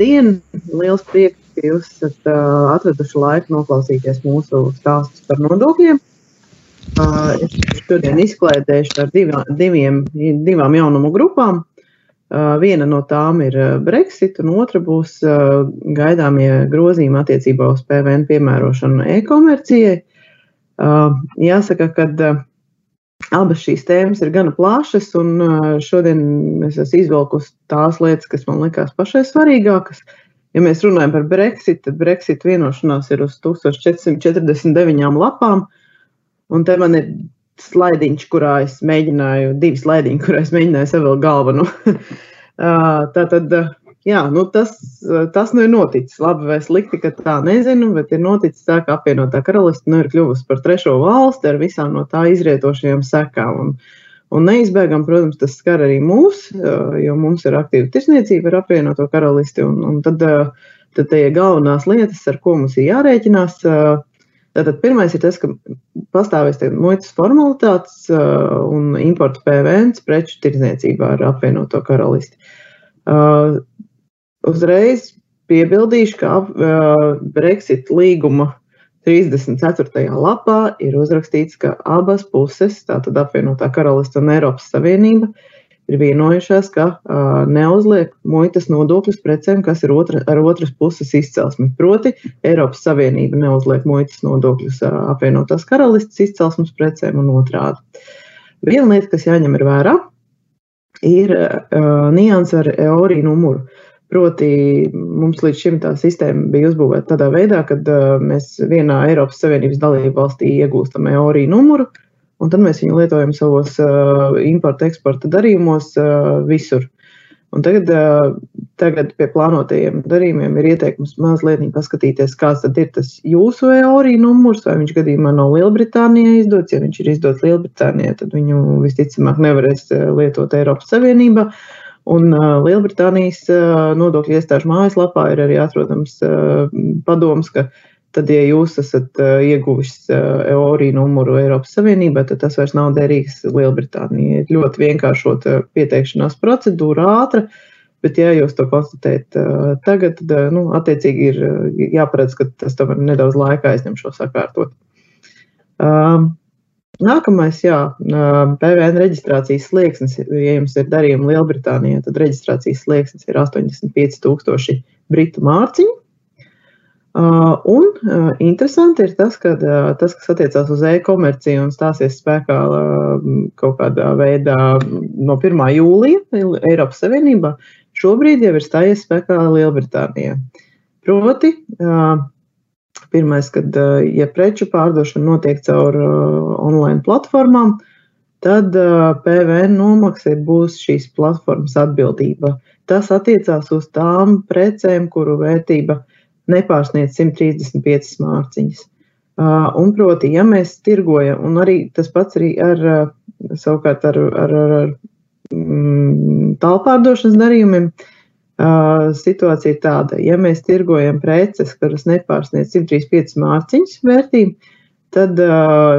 Labdien! Liels prieks, ka jūs esat uh, atraduši laiku noklausīties mūsu stāstus par nodokļiem. Uh, es šodien izklaidēšu ar divā, diviem, divām jaunumu grupām. Uh, viena no tām ir Brexit, un otra būs uh, gaidāmie grozījumi attiecībā uz PVN piemērošanu e-komercijai. Uh, jāsaka, ka uh, Abas šīs tēmas ir gana plašas, un šodien es esmu izvilkusi tās lietas, kas man liekas pašai svarīgākas. Ja mēs runājam par Brexit, tad Brexit vienošanās ir uz 1449 lapām, un te man ir slaidiņš, kurā es mēģināju, divi slaidiņi, kurā es mēģināju savilkt galveno. Tātad jā, nu tas, tas nu ir noticis. Labi vai slikti, ka tā nezinu, bet ir noticis tā, ka apvienotā karaliste nu ir kļuvusi par trešo valsti ar visām no tā izrietošajām sekām. Un, un neizbēgam, protams, tas skar arī mūs, jo mums ir aktīva tirsniecība ar apvienoto karalisti. Un, un tad, tad tie galvenās lietas, ar ko mums ir jārēķinās. Tātad pirmais ir tas, ka pastāvēs muitas formalitātes un importa PVN preču tirdzniecībā ar apvienoto karalisti. Uzreiz piebildīšu, ka uh, Brexit līguma 34. lapā ir uzrakstīts, ka abas puses, tātad apvienotā karaliste un Eiropas Savienība, ir vienojušās, ka uh, neuzliek muitas nodokļus precēm, kas ir otra, ar otras puses izcelsmi. Proti, Eiropas Savienība neuzliek muitas nodokļus uh, apvienotās karalistes izcelsmes precēm un otrādi. Viena lieta, kas jāņem vērā, ir uh, nianses ar EORI numuru. Uh, Proti, mums līdz šim tā sistēma bija uzbūvēta tādā veidā, ka uh, mēs vienā Eiropas Savienības dalību valstī iegūstam EORI numuru, un tad mēs viņu lietojam savos uh, importa, eksporta darījumos uh, visur. Un tagad, tagad pie plānotajiem darījumiem ir ieteikums mazliet paskatīties, kāds ir tas jūsu EORI numurs, vai viņš gadījumā nav Lielbritānijā izdots. Ja viņš ir izdots Lielbritānijā, tad viņu visticamāk nevarēs lietot Eiropas Savienībā. Un Lielbritānijas nodokļu iestāžu mājaslapā ir arī atrodams padoms, ka tad, ja jūs esat ieguvis EORI numuru Eiropas Savienībā, tad tas vairs nav derīgs Lielbritānijai. Ir ļoti vienkāršota pieteikšanās procedūra, ātra, bet, ja jūs to konstatējat tagad, tad, nu, attiecīgi ir jāparedz, ka tas tomēr nedaudz laika aizņem šo sakārtot. Um, Nākamais, jā, PVN reģistrācijas slieksnis, ja jums ir darījumi Lielbritānijā, tad reģistrācijas slieksnis ir 85,000 britu mārciņu. Un interesanti ir tas, ka tas, kas attiecās uz e-komerciju un stāsies spēkā kaut kādā veidā no 1. jūlija Eiropas Savienībā, šobrīd jau ir stājies spēkā Lielbritānijā. Proti, Pirmais, kad ja preču pārdošana notiek caur online platformām, tad PVN nomaksai būs šīs platformas atbildība. Tas attiecās uz tām precēm, kuru vērtība nepārsniedz 135 mārciņas. Un, proti, ja mēs tirgojam, un arī tas pats arī ar, savukārt ar, ar, ar, ar mm, tālpārdošanas darījumiem, uh, situācija ir tāda, ja mēs tirgojam preces, kuras nepārsniedz 135 mārciņas vērtību, tad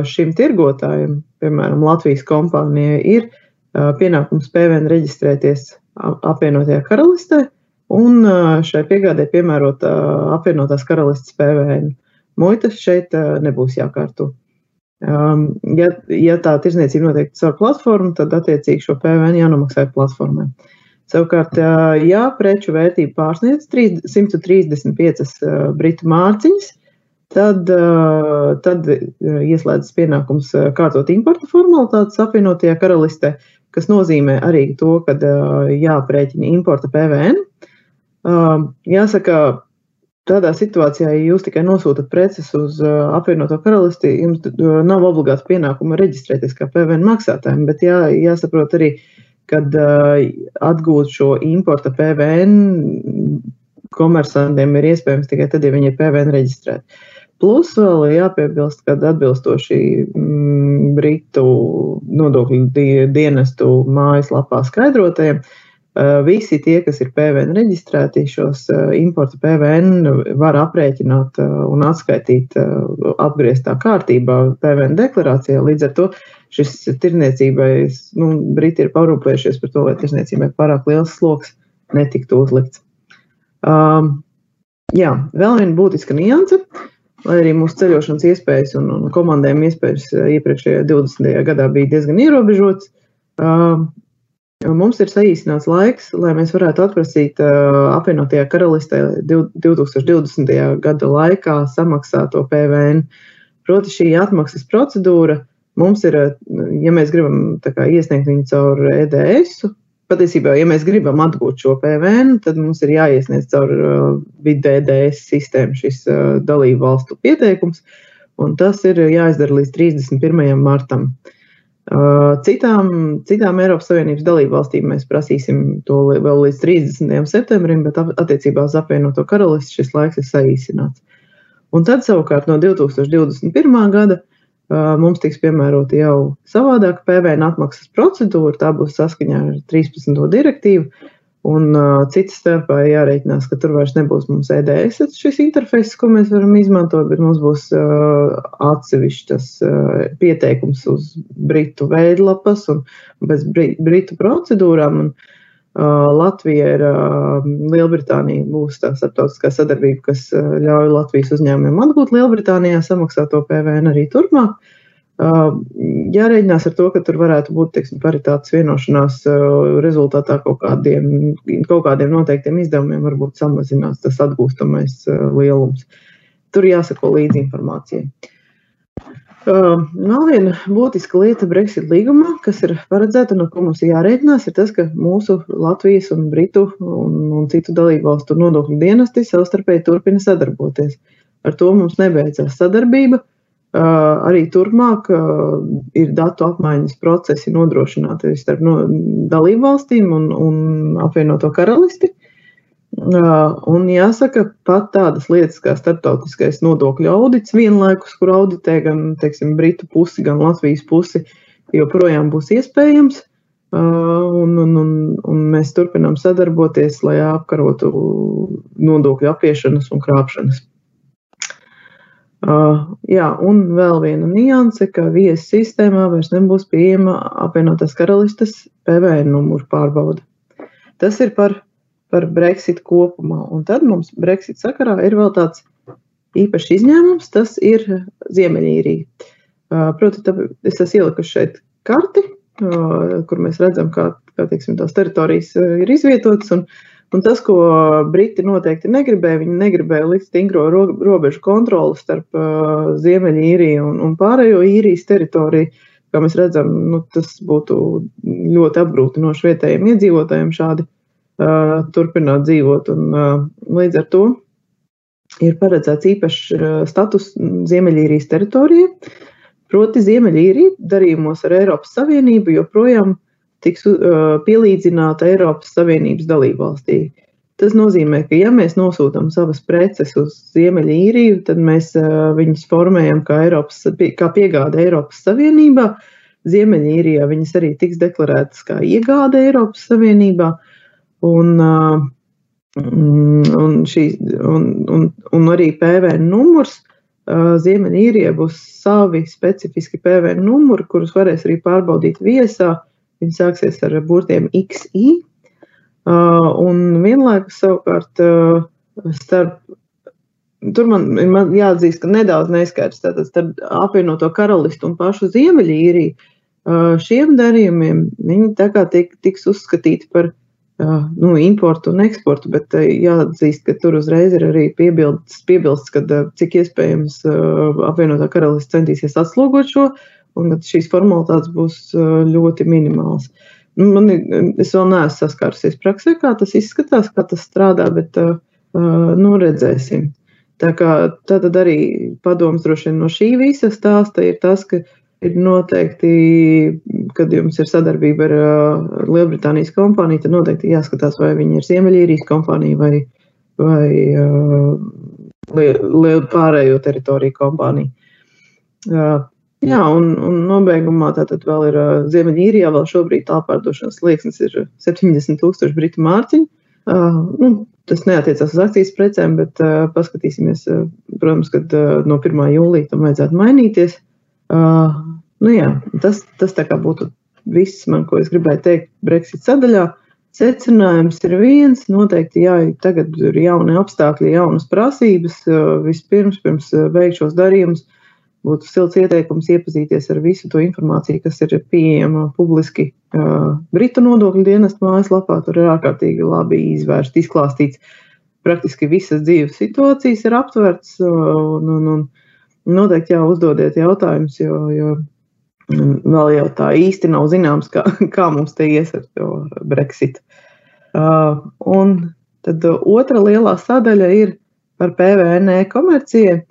šim tirgotājam, piemēram, Latvijas kompānijai, ir pienākums PVN reģistrēties apvienotajā karalistē un šai piegādē piemērot apvienotās karalistes PVN. Muitas šeit nebūs jākārto. Ja, ja tā tirzniecība notiek caur platformu, tad attiecīgi šo PVN jānomaksā platformai. Savukārt, ja preču vērtība pārsniedz 135 britu mārciņas, tad, tad ieslēdzas pienākums kārtot importa formalitātes apvienotajā karalistē, kas nozīmē arī to, ka jāprēķina importa PVN. Jāsaka, tādā situācijā, ja jūs tikai nosūtat preces uz apvienoto karalisti, jums nav obligāti pienākuma reģistrēties kā PVN maksātājiem, bet jā, jāsaprot arī, uh, kad uh, atgūt šo importa PVN komersantiem ir iespējams tikai tad, ja viņi ir PVN reģistrēti. Plus vēl jāpiebilst, ka atbilstoši mm, Britu nodokļu dienestu mājaslapā skaidrotajiem, uh, Eh, visi tie, kas ir PVN reģistrēti, šos eh, importa PVN var aprēķināt eh, un atskaitīt apgrieztā kārtībā PVN deklarācijā. Līdz ar to šis tirniecībai, nu, Briti ir parūpējušies par to, lai tirniecībai pārāk liels sloks netiktu uzlikts. Jā, vēl viena būtiska nianse, lai arī mūsu ceļošanas iespējas un, un komandējuma iespējas iepriekšējā 20. gadā bija diezgan ierobežotas. Mums ir saīsināts laiks, lai mēs varētu atprasīt apvienotajā karalistē 2020. gada laikā samaksāto PVN. Proti, šī atmaksas procedūra mums ir, ja mēs gribam kā, iesniegt viņu caur EDS, patiesībā, ja mēs gribam atgūt šo PVN, tad mums ir jāiesniedz caur BDDS sistēmu šis dalību valstu pieteikums, un tas ir jāizdara līdz 31. martam. Uh, Citām, citām Eiropas Savienības dalībvalstīm mēs prasīsim to vēl līdz 30. septembrim, bet attiecībā uz apvienoto karalisti šis laiks ir saīsināts. Un tad savukārt no 2021. gada mums tiks piemērota jau savādāka PVN atmaksas procedūra. Tā būs saskaņā ar 13. direktīvu, Un uh, citas starpā jārēķinās, ka tur vairs nebūs mums EDS šis interfejs, ko mēs varam izmantot, bet mums būs uh, atsevišķs uh, pieteikums uz britu veidlapas un bez britu procedūrām. Un, uh, Latvija ir uh, Lielbritānija, būs tā starptautiskā sadarbība, kas uh, ļauj Latvijas uzņēmumiem atgūt Lielbritānijā samaksāto PVN arī turpmāk. Uh, Jārēķinās ar to, ka tur varētu būt teiksim, paritātes vienošanās rezultātā kaut kādiem, kaut kādiem noteiktiem izdevumiem varbūt samazinās tas atgūstamais lielums. Tur jāsako līdzi informācijai. Vēl viena būtiska lieta Brexit līgumā, kas ir paredzēta, no ko mums jārēķinās, ir tas, ka mūsu Latvijas un Britu un, un citu dalību valstu nodokļu dienesti savstarpēji turpina sadarboties. Ar to mums nebeidzās sadarbība. Arī turpmāk ir datu apmaiņas procesi nodrošināti starp no dalību valstīm un, un apvienoto karalisti. Un jāsaka, pat tādas lietas kā starptautiskais nodokļu audits vienlaikus, kur auditē gan teiksim, Britu pusi, gan Latvijas pusi, joprojām būs iespējams. Un, un, un, un mēs turpinām sadarboties, lai apkarotu nodokļu apiešanas un krāpšanas. Uh, jā, un vēl viena nianse, ka viesu sistēmā vairs nebūs pieejama apvienotās karalistes PVN numuru pārbaude. Tas ir par, par Brexit kopumā. Un tad mums Brexit sakarā ir vēl tāds īpašs izņēmums, tas ir Ziemeļīrija. Uh, proti, es esmu ielikuši šeit karti, uh, kur mēs redzam, kā, kā teiksim, tās teritorijas ir izvietotas. Un, uh, Un tas, ko Briti noteikti negribēja, viņi negribēja likt stingro robežu kontroli starp uh, Ziemeļīriju un, un pārējo īrijas teritoriju. Kā mēs redzam, nu, tas būtu ļoti apgrūtinoši vietējiem iedzīvotājiem šādi uh, turpināt dzīvot. Un, uh, līdz ar to ir paredzēts īpašs uh, status Ziemeļīrijas teritorijai. Proti, Ziemeļīrija darījumos ar Eiropas Savienību joprojām ir tiks uh, pielīdzināta Eiropas Savienības dalībvalstī. Tas nozīmē, ka ja mēs nosūtām savas preces uz Ziemeļīriju, tad mēs uh, viņus formējam kā, Eiropas, kā piegāde Eiropas Savienībā. Ziemeļīrijā viņas arī tiks deklarētas kā iegāde Eiropas Savienībā. Un, uh, un, šī, un, un, un arī PVN numurs Ziemeļīrijā būs savi specifiski PVN numuri, kurus varēs arī pārbaudīt viesā. Viņi sāksies ar burtiem XI. Un vienlaikus savukārt starp. Tur man, man jāatzīst, ka nedaudz neskaidrs. Tātad starp apvienoto karalistu un pašu Ziemeļīriju šiem darījumiem viņi tā kā tiek, tiks uzskatīti par nu, importu un eksportu, bet jāatzīst, ka tur uzreiz ir arī piebilsts, piebilsts ka cik iespējams apvienotā karalists centīsies atslogot šo un šīs formalitātes būs ļoti minimālas. Nu, man, es vēl neesmu saskārusies praksē, kā tas izskatās, kā tas strādā, bet nu, redzēsim. Tā kā tad arī padoms droši vien no šī visa stāsta ir tas, ka ir noteikti, kad jums ir sadarbība ar uh, Lielbritānijas kompāniju, tad noteikti jāskatās, vai viņi ir Ziemeļīrijas kompānija vai, vai uh, lielu pārējo teritoriju kompānija. Uh, Jā, un, un nobeigumā tātad vēl ir uh, Ziemeļīrijā, vēl šobrīd tā pārdošanas slieksnis ir 70 tūkstoši britu mārciņu. Uh, nu, tas neatiecās uz akcijas precēm, bet uh, paskatīsimies, uh, protams, kad uh, no 1. jūlija tam vajadzētu mainīties. Uh, nu jā, tas, tas tā kā būtu viss, man, ko es gribēju teikt Brexit sadaļā. Secinājums ir viens, noteikti, jā, tagad ir jauni apstākļi, jaunas prasības. Vispirms, pirms veikt šos darījumus, būtu silts ieteikums iepazīties ar visu to informāciju, kas ir pieejama publiski Britu nodokļu dienestu mājaslapā. Tur ir ārkārtīgi labi izvērst, izklāstīts. Praktiski visas dzīves situācijas ir aptverts, un, un, un noteikti jā, uzdodiet jautājumus, jo, jo vēl jau tā īsti nav zināms, kā, kā mums te ies ar to Brexit. Un tad otra lielā sadaļa ir par PVN e-komercijai.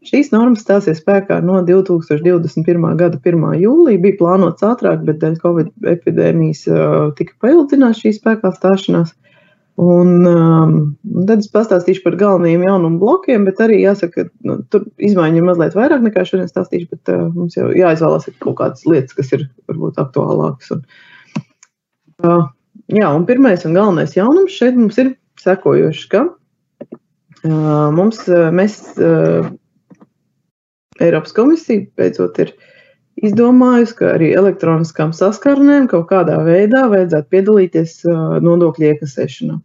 Šīs normas stāsies spēkā no 2021. gada 1. jūlija. Bija plānots ātrāk, bet dēļ Covid epidēmijas uh, tika paildzināts šī spēkā stāšanās. Un, um, tad es pastāstīšu par galvenajiem jaunumu blokiem, bet arī jāsaka, ka nu, tur izmaiņas ir mazliet vairāk nekā šodien stāstīšu, bet uh, mums jau jāizvēlās kaut kādas lietas, kas ir varbūt aktuālākas. Un, uh, jā, un pirmais un galvenais jaunums šeit mums ir sekojošs, ka uh, mums, mēs Eiropas komisija beidzot ir izdomājusi, ka arī elektroniskām saskarnēm kaut kādā veidā vajadzētu piedalīties nodokļu iekasēšanā.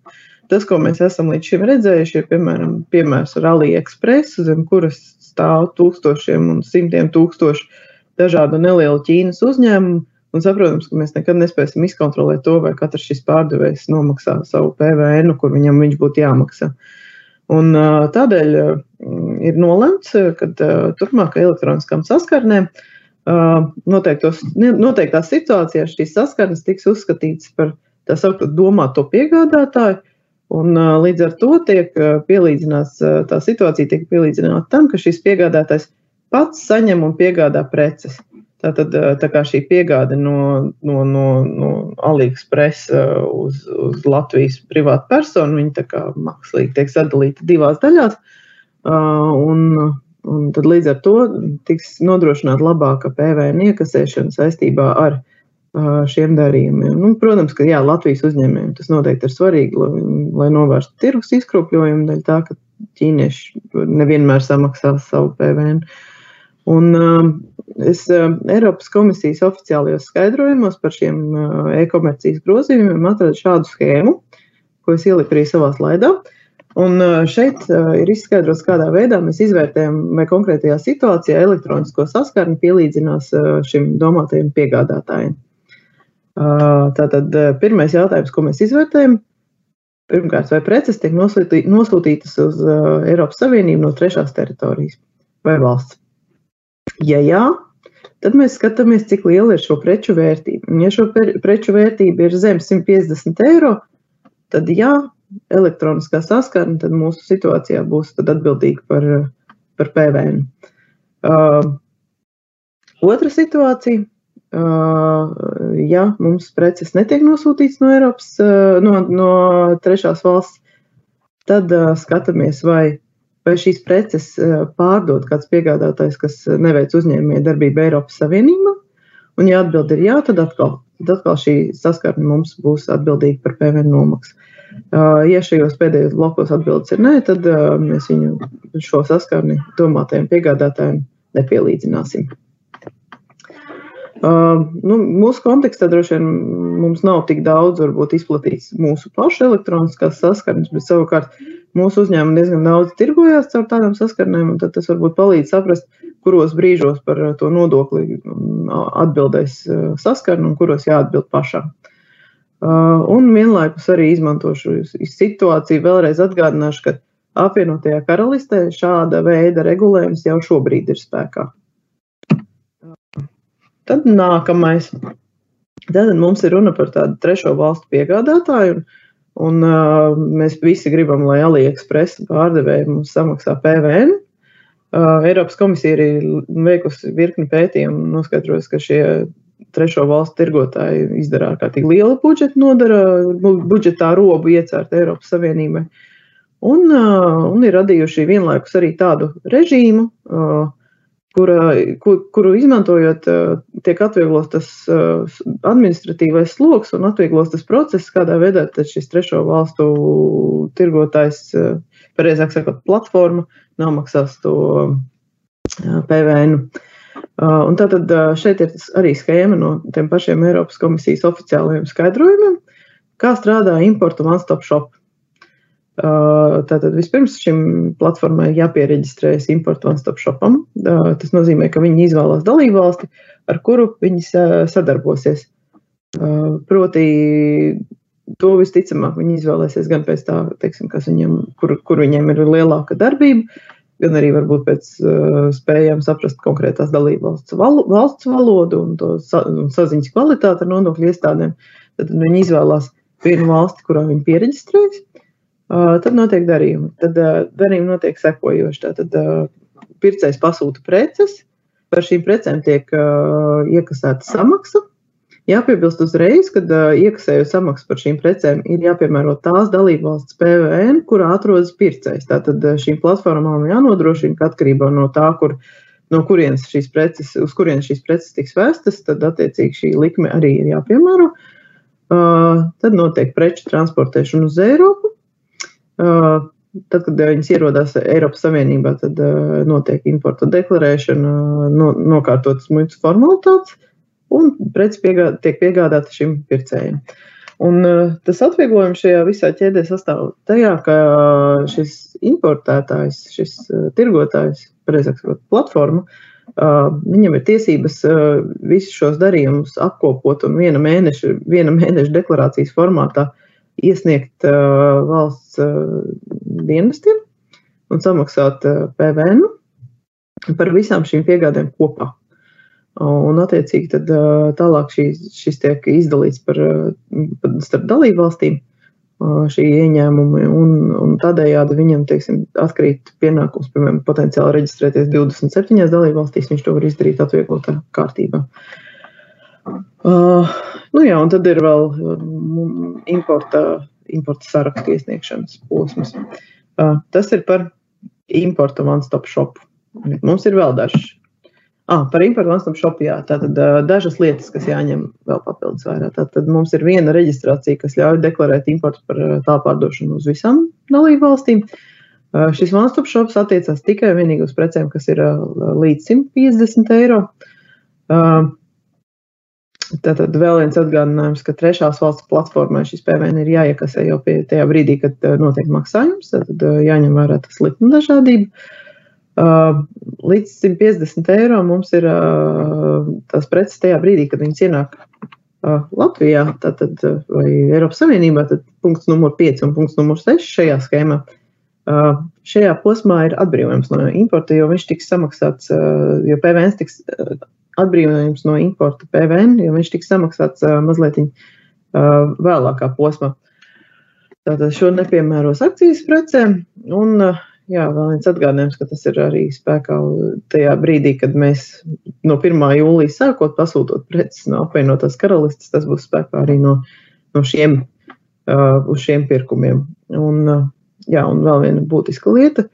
Tas, ko mēs esam līdz šim redzējuši, ir piemēram piemērs ar AliExpress, zem kuras stāv tūkstošiem un simtiem tūkstošu dažādu nelielu Ķīnas uzņēmumu. Un saprotams, ka mēs nekad nespēsim izkontrolēt to, vai katrs šis pārdevējs nomaksā savu PVN, kur viņam viņš būtu jāmaksā. Un, tādēļ ir nolemts, ka turpmāk elektroniskām saskarnēm noteiktos, noteiktās situācijās šīs saskarnes tiks uzskatītas par tā saucamo domāto piegādātāju. Un, līdz ar to tiek pielīdzināts, tā situācija tiek pielīdzināta tam, ka šis piegādātājs pats saņem un piegādā preces. Tātad tā kā šī piegāde no, no, no, no AliExpress uz, uz Latvijas privātu personu, viņa tā kā mākslīgi tiek sadalīta divās daļās. Un, un tad līdz ar to tiks nodrošināta labāka PVN iekasēšana saistībā ar šiem darījumiem. Nu, protams, ka jā, Latvijas uzņēmējiem tas noteikti ir svarīgi, lai, lai novērstu tirgus izkropļojumu, dēļ tā, ka ķīnieši nevienmēr samaksā savu PVN. Un, Es Eiropas komisijas oficiālajos skaidrojumos par šiem e-komercijas grozījumiem atradu šādu schēmu, ko es ieliku arī savā slaidā. Un šeit ir izskaidrots, kādā veidā mēs izvērtējam, vai konkrētajā situācijā elektronisko saskarni pielīdzinās šim domātajam piegādātājiem. Tātad pirmais jautājums, ko mēs izvērtējam, pirmkārt, vai preces tiek nosūtītas uz Eiropas Savienību no trešās teritorijas vai valsts. Ja jā, tad mēs skatāmies, cik liela ir šo preču vērtība. Un, ja šo preču vērtība ir zem 150 eiro, tad jā, elektroniskā saskarne, tad mūsu situācijā būs atbildīga par, par PVN. Uh, otra situācija. Uh, ja mums preces netiek nosūtīts no Eiropas, uh, no, no trešās valsts, tad uh, skatāmies, vai vai šīs preces eh, pārdod kāds piegādātājs, kas neveic uzņēmēju darbību Eiropas Savienībā? Un, ja atbild ir jā, tad atkal, tad atkal šī saskarne mums būs atbildīga par PVN nomaksu. Eh, ja šajos pēdējos blokos atbildes ir nē, tad mēs viņu šo saskarni domātajiem piegādātājiem nepielīdzināsim. Uh, nu, mūsu kontekstā droši vien mums nav tik daudz varbūt, izplatīts mūsu pašu elektroniskās saskarnes, bet savukārt mūsu uzņēmumi diezgan daudz tirgojās caur tādām saskarnēm, tas varbūt palīdz saprast, kuros brīžos par to nodokli atbildēs saskarni un kuros jāatbild pašam. Un vienlaikus arī izmantošu situāciju, vēlreiz atgādināšu, ka apvienotajā karalistē šāda veida regulējums jau šobrīd ir spēkā. Tad nākamais. Tad mums ir runa par tādu trešo valstu piegādātāju. Un, Un, uh, mēs visi gribam, lai AliExpress pārdevēji mums samaksā PVN. Uh, Eiropas komisija arī veikusi virkni pētījumu un noskaidrojusi, ka šie trešo valstu tirgotāji izdara ārkārtīgi lielu budžetu, nodara budžetā robu iecērt Eiropas Savienībai. Un, uh, un ir radījuši vienlaikus arī tādu režīmu, uh, kura, kur, kuru izmantojot, tiek atvieglots tas administratīvais sloks un atvieglots tas process, kādā veidā šis trešo valstu tirgotājs, pareizāk sakot, platforma nomaksās to PVN. Un tātad šeit ir arī schēma no tiem pašiem Eiropas komisijas oficiālajiem skaidrojumiem, Kā strādā importu one-stop shop? Tātad vispirms šim platformai jāpiereģistrējas importu one-stop shopam. Tas nozīmē, ka viņi izvēlās dalību valsti, ar kuru viņi sadarbosies. Proti, to visticamāk viņi izvēlēsies gan pēc tā, teiksim, viņam, kur, kur viņiem ir lielāka darbība, gan arī varbūt pēc uh, spējām saprast konkrētās dalībvalsts val, valsts valodu un to sa, un saziņas kvalitāti ar nodokļu iestādēm. Tad viņi izvēlās vienu valsti, kurā viņi pieregistrējas. Uh, tad notiek darījumi. Tad uh, darījumi notiek sekojoši. Uh, pircējs pasūta preces, par šīm precēm tiek iekasēta samaksa Jāpiebilst uzreiz, ka uh, iekasējot samaksu par šīm precēm, ir jāpiemēro tās dalībvalsts PVN, kurā atrodas pircējs. Tātad šīm platformām jānodrošina, ka atkarībā no tā, kur, no kurienes šīs preces, uz kurienes šīs preces tiks vēstas, tad attiecīgi šī likme arī ir jāpiemēro. Uh, tad notiek preču transportēšana uz Eiropu. Uh, tad, kad viņas ierodas Eiropas Savienībā, tad uh, notiek importa deklarēšana, no, nokārtotas muitas formalitātes un preces piegād, tiek piegādāta šim pircējam. Un, uh, tas atvieglojums šajā visā ķēdē sastāv tajā, ka šis importētājs, šis uh, tirgotājs, precīzāk sakot, platforma, uh, viņam ir tiesības visus šos darījumus apkopot un viena mēneša, viena mēneša deklarācijas formātā iesniegt valsts dienestiem un samaksāt PVN par visām šīm piegādēm kopā. Un, attiecīgi, tad tālāk šīs, šis tiek izdalīts par, starp dalību valstīm šī ieņēmumi, un, un tādējādi viņam, teiksim, atkrīt pienākums, piemēram, potenciāli reģistrēties 27 dalību valstīs, viņš to var izdarīt atvieglotā kārtībā. Uh, nu jā, un tad ir vēl importa, importa sarakstu iesniegšanas posms. Uh, tas ir par importa one-stop shop. Mums ir vēl dažs Ah, par importu one-stop shop, jā. Tātad dažas lietas, kas jāņem vēl papildus vairāk. Tātad mums ir viena reģistrācija, kas ļauj deklarēt importu par tālpārdošanu uz visām dalību valstīm. Šis one-stop shops attiecās tikai un vienīgi uz precēm, kas ir līdz 150 eiro. Tātad vēl viens atgādinājums, ka trešās valsts platformai šis PVN ir jāiekasē jau pie tajā brīdī, kad notiek maksājums. Tad jāņem vērā tas likuma dažādība. Līdz 150 eiro mums ir tās preces tajā brīdī, kad viņas ienāk Latvijā tātad, vai Eiropas Savienībā, tad punkts numur 5 un punkts numur 6 šajā schēmā. Šajā posmā ir atbrīvojums no importa, jo viņš tiks samaksāts, jo PVN tiks atbrīvojums no importa PVN, jo viņš tiks samaksāts mazliet vēlākā posmā. Tātad šo nepiemēros akcijas precēm un jā, vēl viens atgādinājums, ka tas ir arī spēkā tajā brīdī, kad mēs no 1. jūlijas sākot pasūtot preces no apvienotās karalistes, tas būs spēkā arī no, no šiem, uh, uz šiem pirkumiem. Un, uh, jā, un vēl viena būtiska lieta.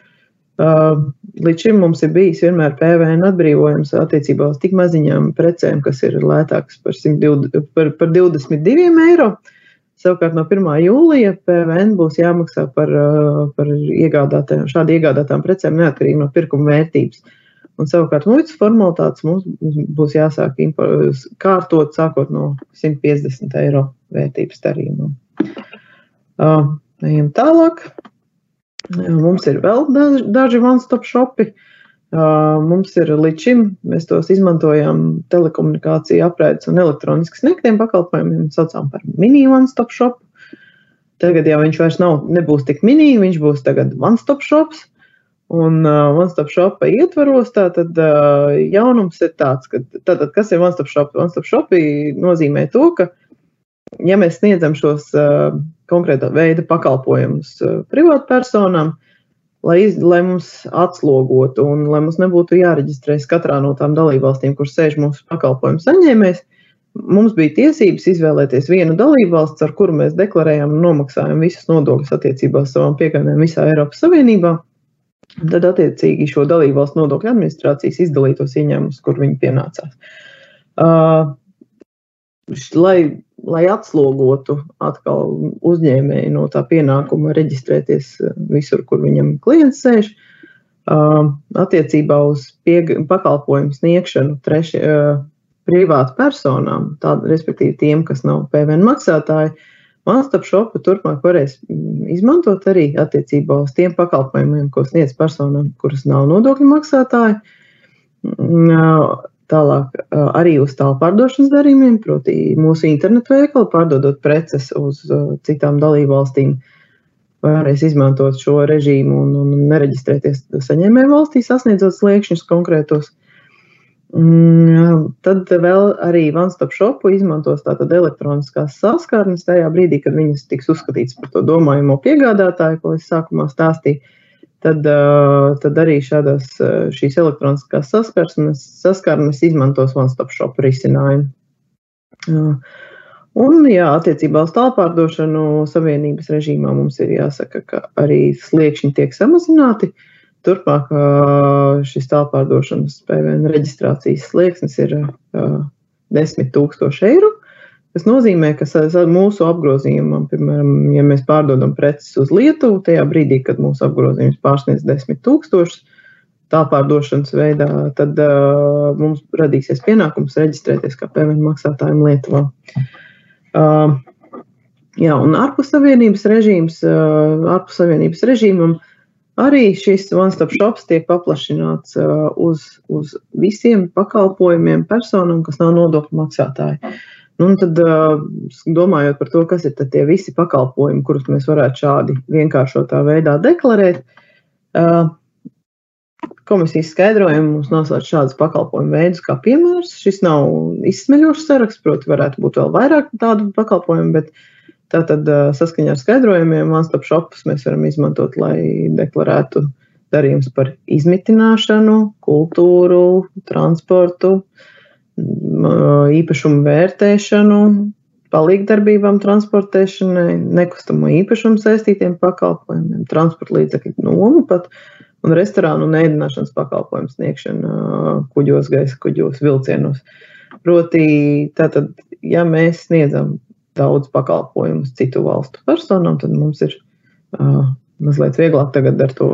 Uh, līdz šim mums ir bijis vienmēr PVN atbrīvojums attiecībā uz tik maziņām precēm, kas ir lētākas par, 120, par, par 22 eiro. Uh, Savukārt no 1. jūlija PVN būs jāmaksā par, uh, par iegādātām, šādi iegādātām precēm neatkarīgi no pirkuma vērtības. Un savukārt muitas formalitātes mums būs jāsāk kārtot sākot no 150 eiro vērtības darījumam. Uh, ejam tālāk. Mums ir vēl daži one-stop shopi. Uh, Mums ir līdz šim, mēs tos izmantojam telekomunikāciju apraides un elektroniski sniegtiem pakalpojumiem, saucām par mini one-stop shop. Tagad jau viņš vairs nav, nebūs tik mini, viņš būs tagad one-stop shops. Un uh, one-stop shopa ietvaros, tātad uh, jaunums ir tāds, ka, tātad, kas ir one-stop shop? One-stop shopi nozīmē to, ka, ja mēs sniedzam šos uh, konkrētā veida pakalpojumus uh, privātpersonām, uh, lai, iz, lai mums atslogotu un lai mums nebūtu jāreģistrējas katrā no tām dalībvalstīm, kur sēž mūsu pakalpojumu saņēmējs. Mums bija tiesības izvēlēties vienu dalībvalsts, ar kuru mēs deklarējām un nomaksājām visas nodokļus attiecībā uz savām piegādēm visā Eiropas Savienībā. Tad, attiecīgi, šo dalībvalstu nodokļu administrācijas izdalītos ieņēmumus, kur viņi pienācās. Uh, lai lai atslogotu atkal uzņēmēju no tā pienākuma reģistrēties eh, visur, kur viņam klients sēž. Uh, attiecībā uz pakalpojumu sniegšanu treši, uh, privātu personām, tād, respektīvi tiem, kas nav PVN maksātāji, OneStop shopu turpmāk varēs mm, izmantot arī attiecībā uz tiem pakalpojumiem, ko sniedz personām, kuras nav nodokļu maksātāji. Tālāk arī uz tālu pārdošanas darījumiem, proti, mūsu internetu veikalu, pārdodot preces uz citām dalībvalstīm, varēs izmantot šo režīmu un, un nereģistrēties saņēmēju valstī, sasniedzot sliekšņus konkrētos. Mm, tad vēl arī OneStop shopu izmantos tātad elektroniskās saskarnes tajā brīdī, kad viņas tiks uzskatītas par to domājamo piegādātāju, ko es sākumā stāstīju. Tad, tad arī šādas šīs elektroniskās saskarnes, saskarnes izmantos OneStop shopu risinājumu. Un, jā, attiecībā uz tālpārdošanu savienības režīmā mums ir jāsaka, ka arī sliekšņi tiek samazināti. Turpmāk šis tālpārdošanas PVN reģistrācijas slieksnis ir 10 000 eiro. Tas nozīmē, ka mūsu apgrozījumam, piemēram, ja mēs pārdodam preces uz Lietuvu, tajā brīdī, kad mūsu apgrozījums pārsniedz 10 000 tālpārdošanas veidā, tad uh, mums radīsies pienākums reģistrēties kā PVN maksātājiem Lietuvā. Uh, jā, un ārpus savienības režīms, uh, ārpus savienības režīmam uh, Arī šis one-stop shops tiek paplašināts uh, uz, uz visiem pakalpojumiem, personām, kas nav nodokļu maksātāji. Nu, tad, uh, domājot par to, kas ir tie visi pakalpojumi, kurus mēs varētu šādi vienkāršotā veidā deklarēt, uh, komisijas skaidrojumi mums nosauc šādus pakalpojumu veidus kā piemērs. Šis nav izsmeļošs saraksts, proti, varētu būt vēl vairāk tādu pakalpojumu, bet uh, Tātad saskaņā ar skaidrojumiem OneStop shopus mēs varam izmantot, lai deklarētu darījumus par izmitināšanu, kultūru, transportu, īpašumu vērtēšanu, palīgdarbībām transportēšanai, nekustamo īpašumu saistītiem pakalpojumiem, transporta līdzekļu nomu pat un restorānu un ēdināšanas pakalpojumu sniegšana kuģos, gaisa kuģos, vilcienos. Proti, tātad, ja mēs sniedzam daudz pakalpojumus citu valstu personām, tad mums ir uh, mazliet vieglāk tagad ar to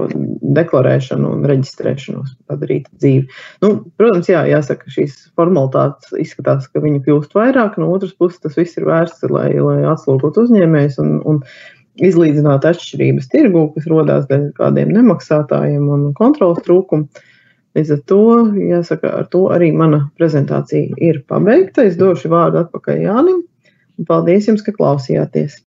deklarēšanu un reģistrēšanos padarīt dzīvi. Nu, protams, jā, jāsaka, šīs formalitātes izskatās, ka viņi kļūst vairāk. No otras puses, tas viss ir vērsts, lai, lai atslogotu uzņēmējus un, un izlīdzinātu atšķirības tirgū, kas rodās dēļ kādiem nemaksātājiem un kontrolas trūkumu. Līdz ar to, jāsaka, ar to arī mana prezentācija ir pabeigta. Es došu vārdu atpakaļ Jānim. Paldies jums, ka klausījāties!